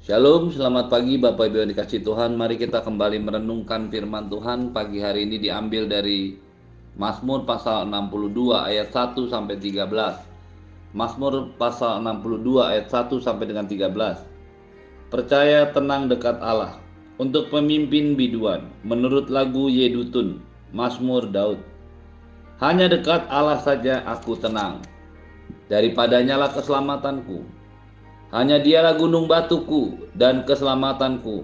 Shalom, selamat pagi Bapak Ibu yang dikasih Tuhan. Mari kita kembali merenungkan firman Tuhan. Pagi hari ini diambil dari Mazmur pasal 62 ayat 1 sampai 13. Mazmur pasal 62 ayat 1 sampai dengan 13. Percaya tenang dekat Allah. Untuk pemimpin biduan, menurut lagu Yedutun, Mazmur Daud. Hanya dekat Allah saja aku tenang. Daripadanya lah keselamatanku hanya dialah gunung batuku dan keselamatanku,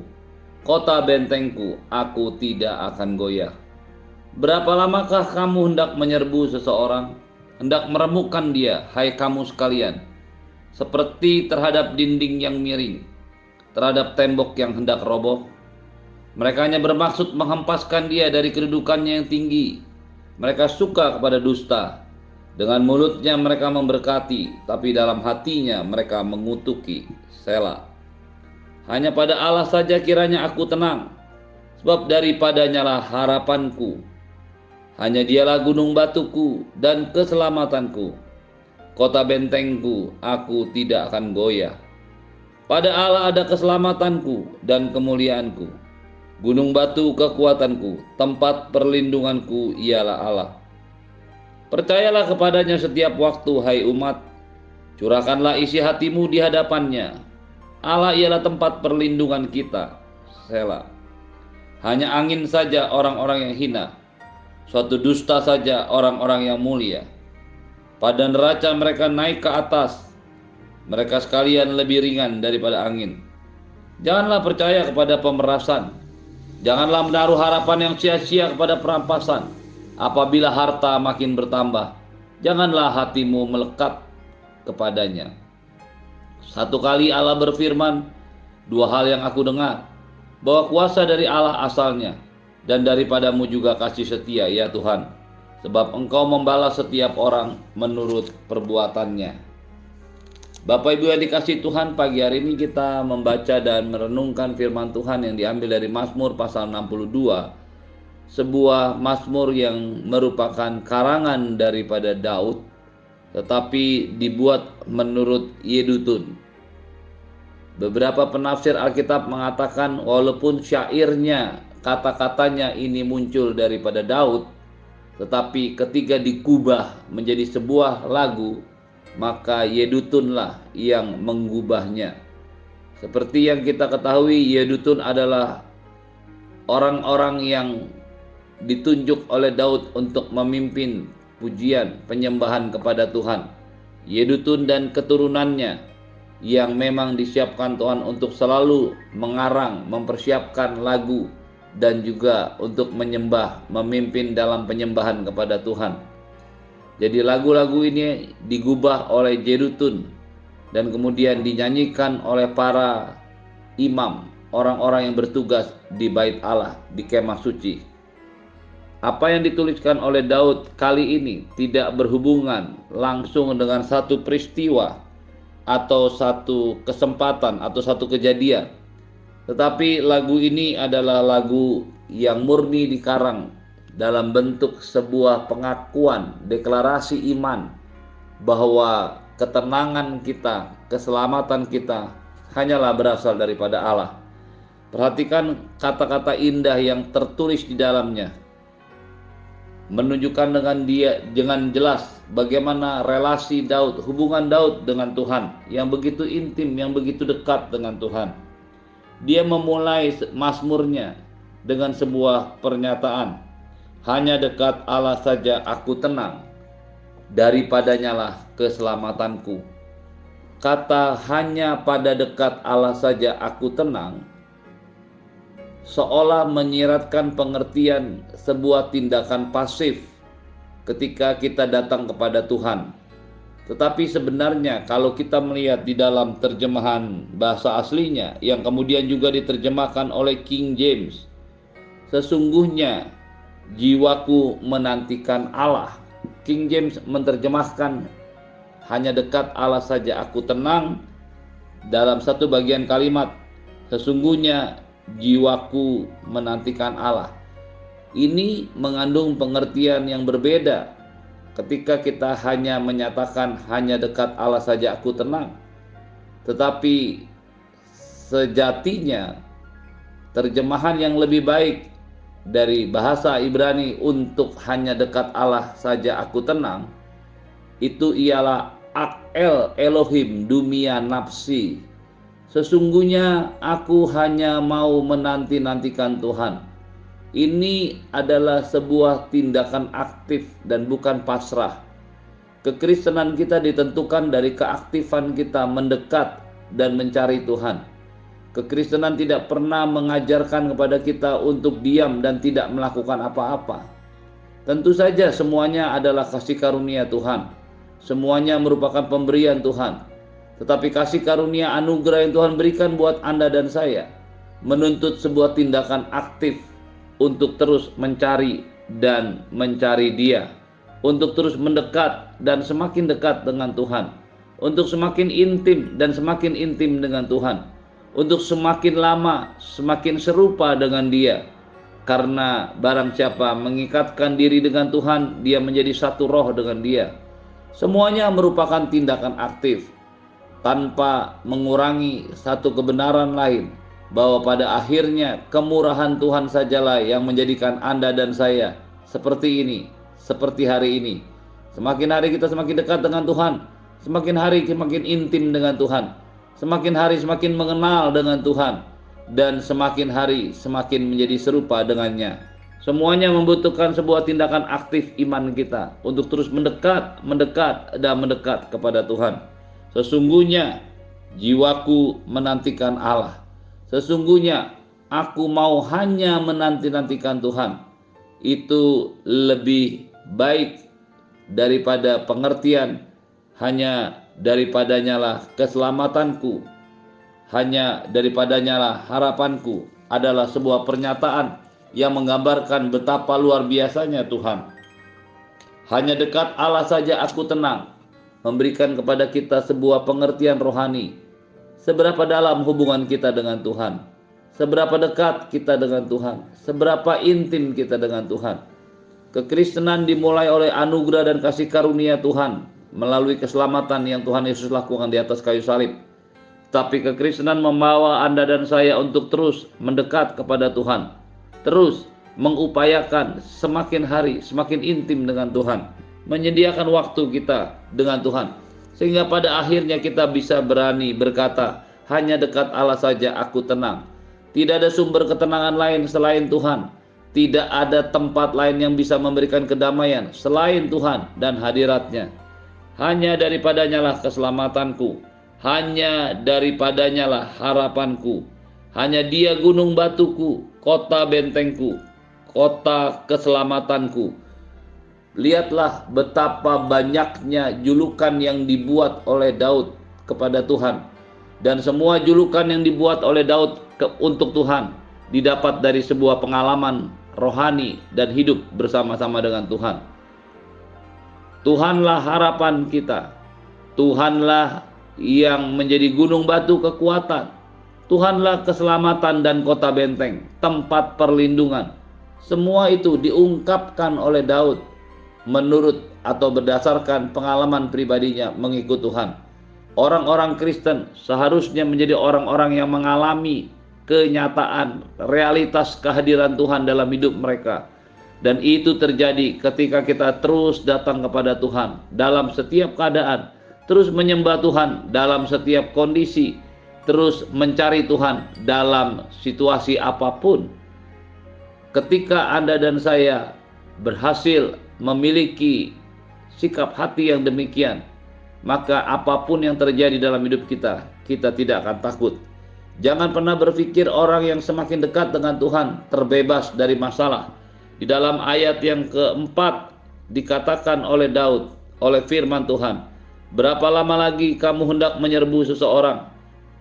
kota bentengku, aku tidak akan goyah. Berapa lamakah kamu hendak menyerbu seseorang, hendak meremukkan dia, hai kamu sekalian, seperti terhadap dinding yang miring, terhadap tembok yang hendak roboh? Mereka hanya bermaksud menghempaskan dia dari kedudukannya yang tinggi. Mereka suka kepada dusta, dengan mulutnya mereka memberkati, tapi dalam hatinya mereka mengutuki. Sela. Hanya pada Allah saja kiranya aku tenang, sebab daripadanya lah harapanku. Hanya dialah gunung batuku dan keselamatanku. Kota bentengku, aku tidak akan goyah. Pada Allah ada keselamatanku dan kemuliaanku. Gunung batu kekuatanku, tempat perlindunganku ialah Allah. Percayalah kepadanya setiap waktu, hai umat. Curahkanlah isi hatimu di hadapannya. Allah ialah tempat perlindungan kita. Sela. Hanya angin saja orang-orang yang hina. Suatu dusta saja orang-orang yang mulia. Pada neraca mereka naik ke atas. Mereka sekalian lebih ringan daripada angin. Janganlah percaya kepada pemerasan. Janganlah menaruh harapan yang sia-sia kepada perampasan Apabila harta makin bertambah, janganlah hatimu melekat kepadanya. Satu kali Allah berfirman, dua hal yang aku dengar, bahwa kuasa dari Allah asalnya, dan daripadamu juga kasih setia ya Tuhan, sebab engkau membalas setiap orang menurut perbuatannya. Bapak Ibu yang dikasih Tuhan, pagi hari ini kita membaca dan merenungkan firman Tuhan yang diambil dari Mazmur pasal 62 sebuah mazmur yang merupakan karangan daripada Daud tetapi dibuat menurut Yedutun. Beberapa penafsir Alkitab mengatakan walaupun syairnya kata-katanya ini muncul daripada Daud tetapi ketika dikubah menjadi sebuah lagu maka Yedutunlah yang menggubahnya. Seperti yang kita ketahui Yedutun adalah orang-orang yang ditunjuk oleh Daud untuk memimpin pujian penyembahan kepada Tuhan. Yedutun dan keturunannya yang memang disiapkan Tuhan untuk selalu mengarang, mempersiapkan lagu dan juga untuk menyembah, memimpin dalam penyembahan kepada Tuhan. Jadi lagu-lagu ini digubah oleh Jedutun dan kemudian dinyanyikan oleh para imam, orang-orang yang bertugas di bait Allah, di kemah suci. Apa yang dituliskan oleh Daud kali ini tidak berhubungan langsung dengan satu peristiwa atau satu kesempatan atau satu kejadian. Tetapi lagu ini adalah lagu yang murni dikarang dalam bentuk sebuah pengakuan, deklarasi iman bahwa ketenangan kita, keselamatan kita hanyalah berasal daripada Allah. Perhatikan kata-kata indah yang tertulis di dalamnya menunjukkan dengan dia dengan jelas bagaimana relasi Daud, hubungan Daud dengan Tuhan yang begitu intim, yang begitu dekat dengan Tuhan. Dia memulai mazmurnya dengan sebuah pernyataan, hanya dekat Allah saja aku tenang, daripadanya lah keselamatanku. Kata hanya pada dekat Allah saja aku tenang seolah menyiratkan pengertian sebuah tindakan pasif ketika kita datang kepada Tuhan. Tetapi sebenarnya kalau kita melihat di dalam terjemahan bahasa aslinya yang kemudian juga diterjemahkan oleh King James, sesungguhnya jiwaku menantikan Allah. King James menerjemahkan hanya dekat Allah saja aku tenang dalam satu bagian kalimat sesungguhnya jiwaku menantikan Allah. Ini mengandung pengertian yang berbeda ketika kita hanya menyatakan hanya dekat Allah saja aku tenang. Tetapi sejatinya terjemahan yang lebih baik dari bahasa Ibrani untuk hanya dekat Allah saja aku tenang itu ialah akel Elohim dumia nafsi sesungguhnya aku hanya mau menanti-nantikan Tuhan ini adalah sebuah tindakan aktif dan bukan pasrah kekristenan kita ditentukan dari keaktifan kita mendekat dan mencari Tuhan Kekristenan tidak pernah mengajarkan kepada kita untuk diam dan tidak melakukan apa-apa. Tentu saja semuanya adalah kasih karunia Tuhan. Semuanya merupakan pemberian Tuhan. Tetapi kasih karunia anugerah yang Tuhan berikan buat Anda dan saya menuntut sebuah tindakan aktif untuk terus mencari dan mencari Dia, untuk terus mendekat dan semakin dekat dengan Tuhan, untuk semakin intim dan semakin intim dengan Tuhan untuk semakin lama semakin serupa dengan Dia. Karena barang siapa mengikatkan diri dengan Tuhan, dia menjadi satu roh dengan Dia. Semuanya merupakan tindakan aktif tanpa mengurangi satu kebenaran lain bahwa pada akhirnya kemurahan Tuhan sajalah yang menjadikan Anda dan saya seperti ini, seperti hari ini. Semakin hari kita semakin dekat dengan Tuhan, semakin hari semakin intim dengan Tuhan semakin hari semakin mengenal dengan Tuhan dan semakin hari semakin menjadi serupa dengannya. Semuanya membutuhkan sebuah tindakan aktif iman kita untuk terus mendekat, mendekat dan mendekat kepada Tuhan. Sesungguhnya jiwaku menantikan Allah. Sesungguhnya aku mau hanya menanti-nantikan Tuhan. Itu lebih baik daripada pengertian hanya daripadanya lah keselamatanku hanya daripadanya lah harapanku adalah sebuah pernyataan yang menggambarkan betapa luar biasanya Tuhan hanya dekat Allah saja aku tenang memberikan kepada kita sebuah pengertian rohani seberapa dalam hubungan kita dengan Tuhan seberapa dekat kita dengan Tuhan seberapa intim kita dengan Tuhan kekristenan dimulai oleh anugerah dan kasih karunia Tuhan melalui keselamatan yang Tuhan Yesus lakukan di atas kayu salib. Tapi kekristenan membawa Anda dan saya untuk terus mendekat kepada Tuhan. Terus mengupayakan semakin hari semakin intim dengan Tuhan. Menyediakan waktu kita dengan Tuhan. Sehingga pada akhirnya kita bisa berani berkata, hanya dekat Allah saja aku tenang. Tidak ada sumber ketenangan lain selain Tuhan. Tidak ada tempat lain yang bisa memberikan kedamaian selain Tuhan dan hadiratnya. Hanya daripadanya lah keselamatanku. Hanya daripadanya lah harapanku. Hanya dia gunung batuku, kota bentengku, kota keselamatanku. Lihatlah betapa banyaknya julukan yang dibuat oleh Daud kepada Tuhan. Dan semua julukan yang dibuat oleh Daud ke, untuk Tuhan didapat dari sebuah pengalaman rohani dan hidup bersama-sama dengan Tuhan. Tuhanlah harapan kita. Tuhanlah yang menjadi gunung batu kekuatan. Tuhanlah keselamatan dan kota benteng, tempat perlindungan. Semua itu diungkapkan oleh Daud menurut atau berdasarkan pengalaman pribadinya mengikut Tuhan. Orang-orang Kristen seharusnya menjadi orang-orang yang mengalami kenyataan realitas kehadiran Tuhan dalam hidup mereka dan itu terjadi ketika kita terus datang kepada Tuhan dalam setiap keadaan, terus menyembah Tuhan dalam setiap kondisi, terus mencari Tuhan dalam situasi apa pun. Ketika Anda dan saya berhasil memiliki sikap hati yang demikian, maka apa pun yang terjadi dalam hidup kita, kita tidak akan takut. Jangan pernah berpikir orang yang semakin dekat dengan Tuhan terbebas dari masalah di dalam ayat yang keempat dikatakan oleh Daud, oleh firman Tuhan, Berapa lama lagi kamu hendak menyerbu seseorang,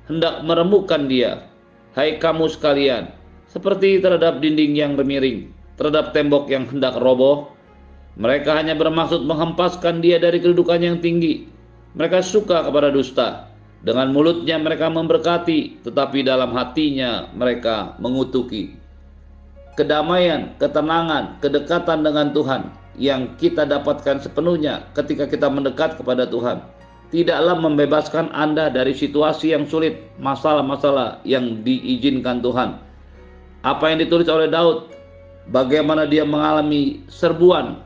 hendak meremukkan dia, hai kamu sekalian, seperti terhadap dinding yang remiring, terhadap tembok yang hendak roboh. Mereka hanya bermaksud menghempaskan dia dari kedudukan yang tinggi. Mereka suka kepada dusta. Dengan mulutnya mereka memberkati, tetapi dalam hatinya mereka mengutuki kedamaian, ketenangan, kedekatan dengan Tuhan yang kita dapatkan sepenuhnya ketika kita mendekat kepada Tuhan. tidaklah membebaskan Anda dari situasi yang sulit, masalah-masalah yang diizinkan Tuhan. Apa yang ditulis oleh Daud, bagaimana dia mengalami serbuan,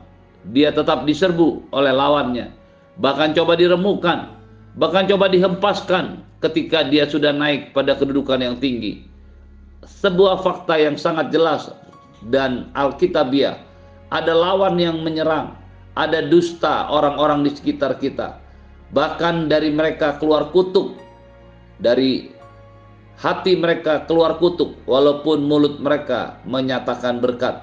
dia tetap diserbu oleh lawannya, bahkan coba diremukan, bahkan coba dihempaskan ketika dia sudah naik pada kedudukan yang tinggi. Sebuah fakta yang sangat jelas dan alkitabiah, ada lawan yang menyerang, ada dusta orang-orang di sekitar kita. Bahkan dari mereka keluar kutuk dari hati mereka keluar kutuk walaupun mulut mereka menyatakan berkat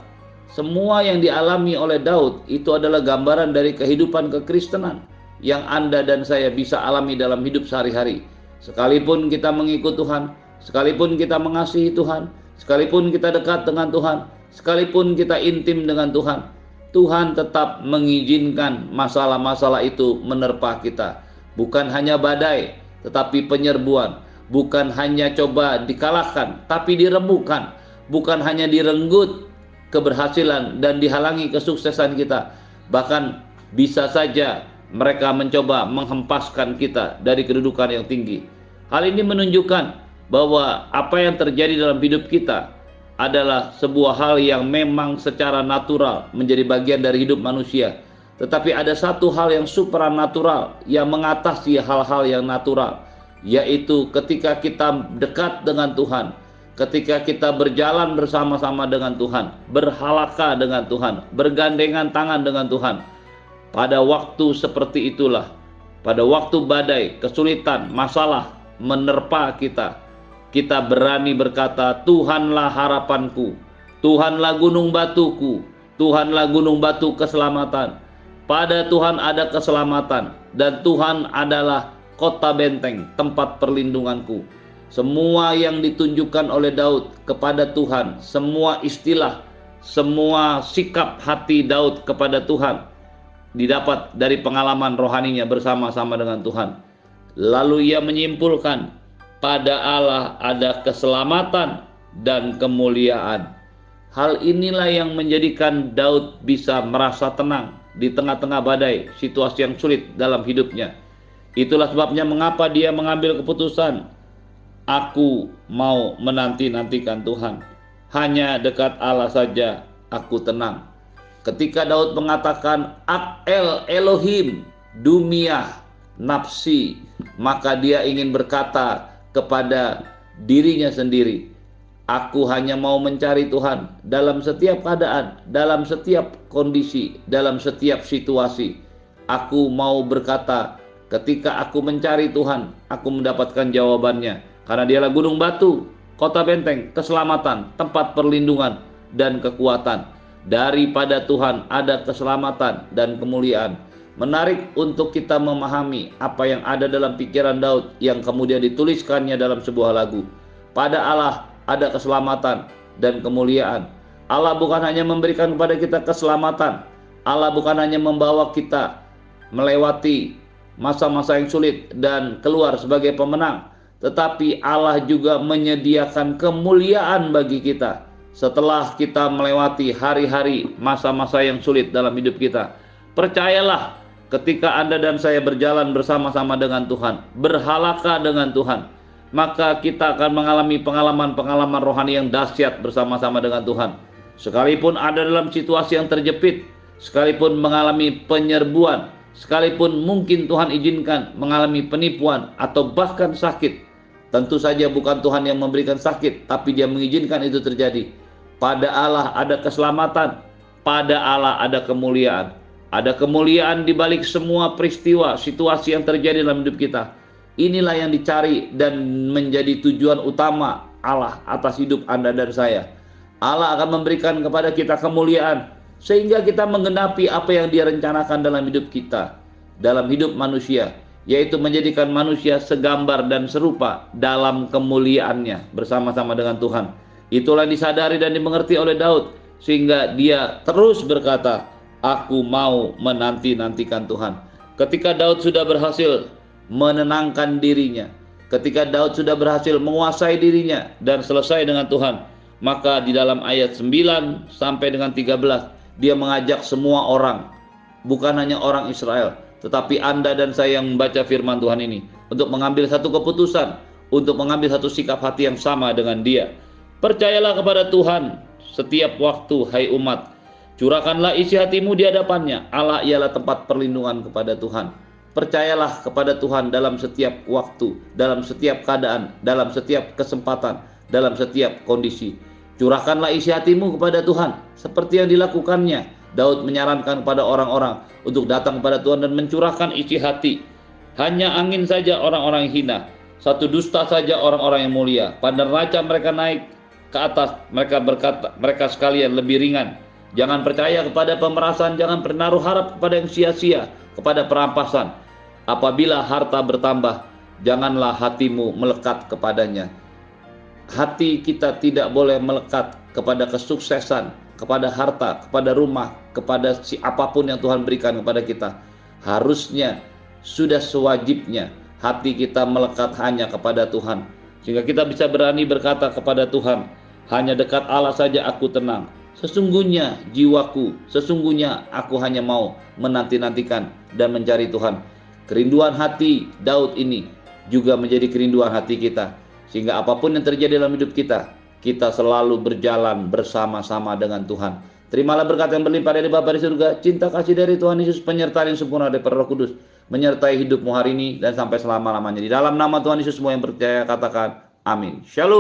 semua yang dialami oleh Daud itu adalah gambaran dari kehidupan kekristenan yang Anda dan saya bisa alami dalam hidup sehari-hari sekalipun kita mengikut Tuhan sekalipun kita mengasihi Tuhan sekalipun kita dekat dengan Tuhan sekalipun kita intim dengan Tuhan Tuhan tetap mengizinkan masalah-masalah itu menerpa kita. Bukan hanya badai, tetapi penyerbuan. Bukan hanya coba dikalahkan, tapi dirembukan. Bukan hanya direnggut keberhasilan dan dihalangi kesuksesan kita. Bahkan bisa saja mereka mencoba menghempaskan kita dari kedudukan yang tinggi. Hal ini menunjukkan bahwa apa yang terjadi dalam hidup kita adalah sebuah hal yang memang secara natural menjadi bagian dari hidup manusia. Tetapi ada satu hal yang supranatural yang mengatasi hal-hal yang natural, yaitu ketika kita dekat dengan Tuhan, ketika kita berjalan bersama-sama dengan Tuhan, berhalaka dengan Tuhan, bergandengan tangan dengan Tuhan. Pada waktu seperti itulah, pada waktu badai, kesulitan, masalah menerpa kita, kita berani berkata, Tuhanlah harapanku, Tuhanlah gunung batuku, Tuhanlah gunung batu keselamatan. Pada Tuhan ada keselamatan dan Tuhan adalah kota benteng, tempat perlindunganku. Semua yang ditunjukkan oleh Daud kepada Tuhan, semua istilah, semua sikap hati Daud kepada Tuhan didapat dari pengalaman rohaninya bersama-sama dengan Tuhan. Lalu ia menyimpulkan pada Allah ada keselamatan dan kemuliaan. Hal inilah yang menjadikan Daud bisa merasa tenang di tengah-tengah badai, situasi yang sulit dalam hidupnya. Itulah sebabnya mengapa dia mengambil keputusan, aku mau menanti-nantikan Tuhan. Hanya dekat Allah saja aku tenang. Ketika Daud mengatakan Ak-el Elohim dumiah nafsi, maka dia ingin berkata kepada dirinya sendiri. Aku hanya mau mencari Tuhan dalam setiap keadaan, dalam setiap kondisi, dalam setiap situasi. Aku mau berkata, ketika aku mencari Tuhan, aku mendapatkan jawabannya. Karena dialah gunung batu, kota benteng, keselamatan, tempat perlindungan, dan kekuatan. Daripada Tuhan ada keselamatan dan kemuliaan menarik untuk kita memahami apa yang ada dalam pikiran Daud yang kemudian dituliskannya dalam sebuah lagu. Pada Allah ada keselamatan dan kemuliaan. Allah bukan hanya memberikan kepada kita keselamatan, Allah bukan hanya membawa kita melewati masa-masa yang sulit dan keluar sebagai pemenang, tetapi Allah juga menyediakan kemuliaan bagi kita setelah kita melewati hari-hari masa-masa yang sulit dalam hidup kita. Percayalah, ketika Anda dan saya berjalan bersama-sama dengan Tuhan, berhalaka dengan Tuhan, maka kita akan mengalami pengalaman-pengalaman rohani yang dahsyat bersama-sama dengan Tuhan. Sekalipun ada dalam situasi yang terjepit, sekalipun mengalami penyerbuan, sekalipun mungkin Tuhan izinkan mengalami penipuan atau bahkan sakit, tentu saja bukan Tuhan yang memberikan sakit, tapi Dia mengizinkan itu terjadi. Pada Allah ada keselamatan, pada Allah ada kemuliaan. Ada kemuliaan di balik semua peristiwa, situasi yang terjadi dalam hidup kita. Inilah yang dicari dan menjadi tujuan utama Allah atas hidup Anda dan saya. Allah akan memberikan kepada kita kemuliaan sehingga kita menggenapi apa yang Dia rencanakan dalam hidup kita, dalam hidup manusia, yaitu menjadikan manusia segambar dan serupa dalam kemuliaannya bersama-sama dengan Tuhan. Itulah disadari dan dimengerti oleh Daud sehingga dia terus berkata, aku mau menanti-nantikan Tuhan. Ketika Daud sudah berhasil menenangkan dirinya, ketika Daud sudah berhasil menguasai dirinya dan selesai dengan Tuhan, maka di dalam ayat 9 sampai dengan 13 dia mengajak semua orang, bukan hanya orang Israel, Tetapi Anda dan saya yang membaca firman Tuhan ini untuk mengambil satu keputusan, untuk mengambil satu sikap hati yang sama dengan Dia. Percayalah kepada Tuhan setiap waktu, hai umat. Curahkanlah isi hatimu di hadapannya. Allah ialah tempat perlindungan kepada Tuhan. Percayalah kepada Tuhan dalam setiap waktu, dalam setiap keadaan, dalam setiap kesempatan, dalam setiap kondisi. Curahkanlah isi hatimu kepada Tuhan seperti yang dilakukannya. Daud menyarankan kepada orang-orang untuk datang kepada Tuhan dan mencurahkan isi hati. Hanya angin saja orang-orang hina, satu dusta saja orang-orang yang mulia. Pada neraca mereka naik ke atas, mereka berkata, mereka sekalian lebih ringan. Jangan percaya kepada pemerasan, jangan bernaruh harap kepada yang sia-sia, kepada perampasan Apabila harta bertambah, janganlah hatimu melekat kepadanya. Hati kita tidak boleh melekat kepada kesuksesan, kepada harta, kepada rumah, kepada si apa pun yang Tuhan berikan kepada kita. Harusnya sudah sewajibnya hati kita melekat hanya kepada Tuhan. Sehingga kita bisa berani berkata kepada Tuhan, hanya dekat Allah saja aku tenang. Sesungguhnya jiwaku, sesungguhnya aku hanya mau menanti-nantikan dan mencari Tuhan. Kerinduan hati Daud ini juga menjadi kerinduan hati kita. Sehingga apa pun yang terjadi dalam hidup kita, kita selalu berjalan bersama-sama dengan Tuhan. Terimalah berkat yang berlimpah dari Bapa di surga, cinta kasih dari Tuhan Yesus, penyertaan yang sempurna dari Roh Kudus, menyertai hidupmu hari ini dan sampai selama-lamanya. Di dalam nama Tuhan Yesus semua yang percaya katakan amin. Shalom.